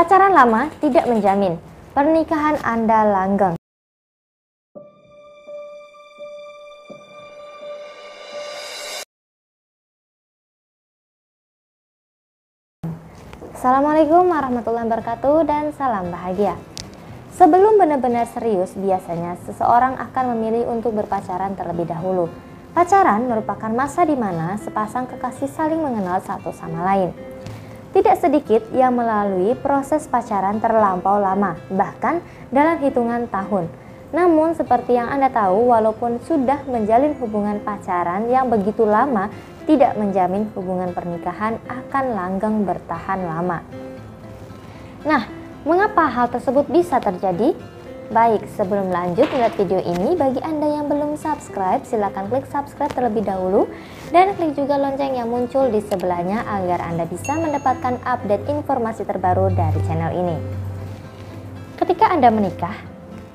Pacaran lama tidak menjamin pernikahan Anda langgeng. Assalamualaikum warahmatullahi wabarakatuh dan salam bahagia. Sebelum benar-benar serius, biasanya seseorang akan memilih untuk berpacaran terlebih dahulu. Pacaran merupakan masa di mana sepasang kekasih saling mengenal satu sama lain. Tidak sedikit yang melalui proses pacaran terlampau lama, bahkan dalam hitungan tahun. Namun seperti yang Anda tahu, walaupun sudah menjalin hubungan pacaran yang begitu lama, tidak menjamin hubungan pernikahan akan langgeng bertahan lama. Nah, mengapa hal tersebut bisa terjadi? Baik, sebelum lanjut melihat video ini, bagi Anda yang belum subscribe, silahkan klik subscribe terlebih dahulu dan klik juga lonceng yang muncul di sebelahnya agar Anda bisa mendapatkan update informasi terbaru dari channel ini. Ketika Anda menikah,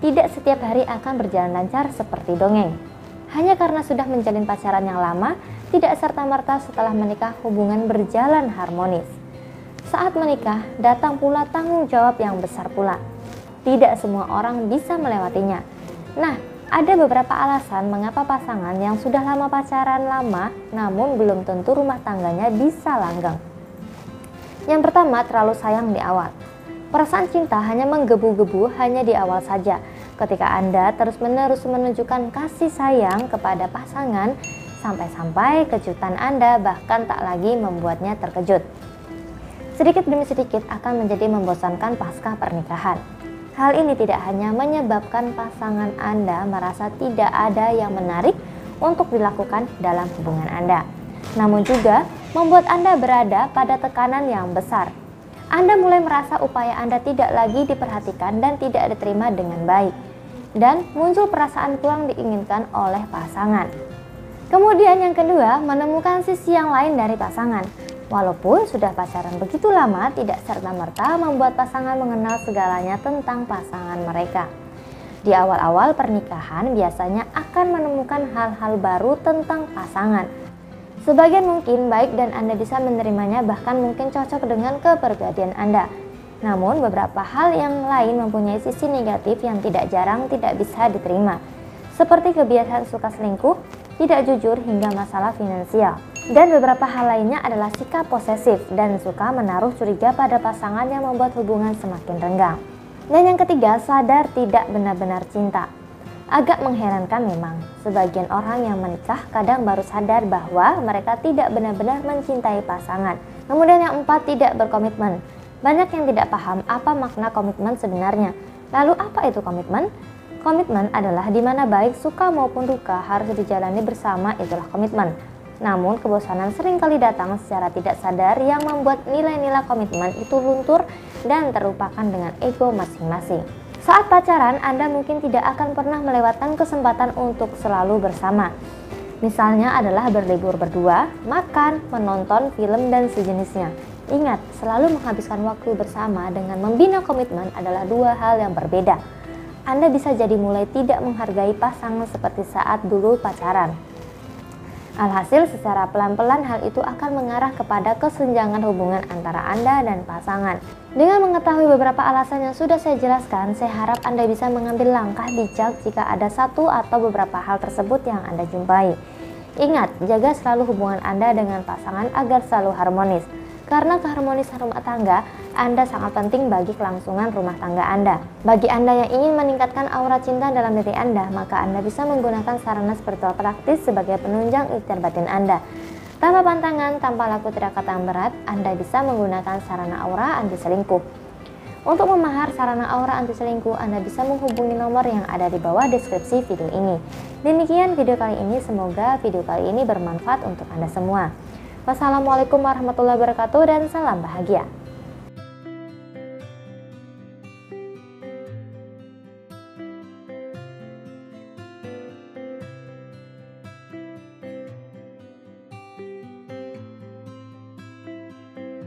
tidak setiap hari akan berjalan lancar seperti dongeng. Hanya karena sudah menjalin pacaran yang lama, tidak serta-merta setelah menikah hubungan berjalan harmonis. Saat menikah, datang pula tanggung jawab yang besar pula. Tidak semua orang bisa melewatinya. Nah, ada beberapa alasan mengapa pasangan yang sudah lama pacaran lama namun belum tentu rumah tangganya bisa langgeng. Yang pertama, terlalu sayang di awal. Perasaan cinta hanya menggebu-gebu hanya di awal saja. Ketika Anda terus-menerus menunjukkan kasih sayang kepada pasangan, sampai-sampai kejutan Anda bahkan tak lagi membuatnya terkejut. Sedikit demi sedikit akan menjadi membosankan pasca pernikahan. Hal ini tidak hanya menyebabkan pasangan Anda merasa tidak ada yang menarik untuk dilakukan dalam hubungan Anda, namun juga membuat Anda berada pada tekanan yang besar. Anda mulai merasa upaya Anda tidak lagi diperhatikan dan tidak diterima dengan baik, dan muncul perasaan kurang diinginkan oleh pasangan. Kemudian yang kedua, menemukan sisi yang lain dari pasangan. Walaupun sudah pacaran begitu lama, tidak serta-merta membuat pasangan mengenal segalanya tentang pasangan mereka. Di awal-awal pernikahan biasanya akan menemukan hal-hal baru tentang pasangan. Sebagian mungkin baik dan Anda bisa menerimanya bahkan mungkin cocok dengan kepribadian Anda. Namun beberapa hal yang lain mempunyai sisi negatif yang tidak jarang tidak bisa diterima. Seperti kebiasaan suka selingkuh, tidak jujur hingga masalah finansial. Dan beberapa hal lainnya adalah sikap posesif dan suka menaruh curiga pada pasangan yang membuat hubungan semakin renggang. Dan yang ketiga, sadar tidak benar-benar cinta. Agak mengherankan memang, sebagian orang yang menikah kadang baru sadar bahwa mereka tidak benar-benar mencintai pasangan. Kemudian yang empat, tidak berkomitmen. Banyak yang tidak paham apa makna komitmen sebenarnya. Lalu apa itu komitmen? Komitmen adalah di mana baik suka maupun duka harus dijalani bersama itulah komitmen. Namun kebosanan sering kali datang secara tidak sadar yang membuat nilai-nilai komitmen itu luntur dan terlupakan dengan ego masing-masing. Saat pacaran, Anda mungkin tidak akan pernah melewatkan kesempatan untuk selalu bersama. Misalnya adalah berlibur berdua, makan, menonton film dan sejenisnya. Ingat, selalu menghabiskan waktu bersama dengan membina komitmen adalah dua hal yang berbeda. Anda bisa jadi mulai tidak menghargai pasangan seperti saat dulu pacaran. Alhasil secara pelan-pelan hal itu akan mengarah kepada kesenjangan hubungan antara Anda dan pasangan. Dengan mengetahui beberapa alasan yang sudah saya jelaskan, saya harap Anda bisa mengambil langkah bijak jika ada satu atau beberapa hal tersebut yang Anda jumpai. Ingat, jaga selalu hubungan Anda dengan pasangan agar selalu harmonis. Karena keharmonisan rumah tangga, Anda sangat penting bagi kelangsungan rumah tangga Anda. Bagi Anda yang ingin meningkatkan aura cinta dalam diri Anda, maka Anda bisa menggunakan sarana spiritual praktis sebagai penunjang ikhtiar batin Anda. Tanpa pantangan, tanpa laku tidak kata yang berat, Anda bisa menggunakan sarana aura anti selingkuh. Untuk memahar sarana aura anti selingkuh, Anda bisa menghubungi nomor yang ada di bawah deskripsi video ini. Demikian video kali ini, semoga video kali ini bermanfaat untuk Anda semua. Wassalamualaikum warahmatullahi wabarakatuh dan salam bahagia.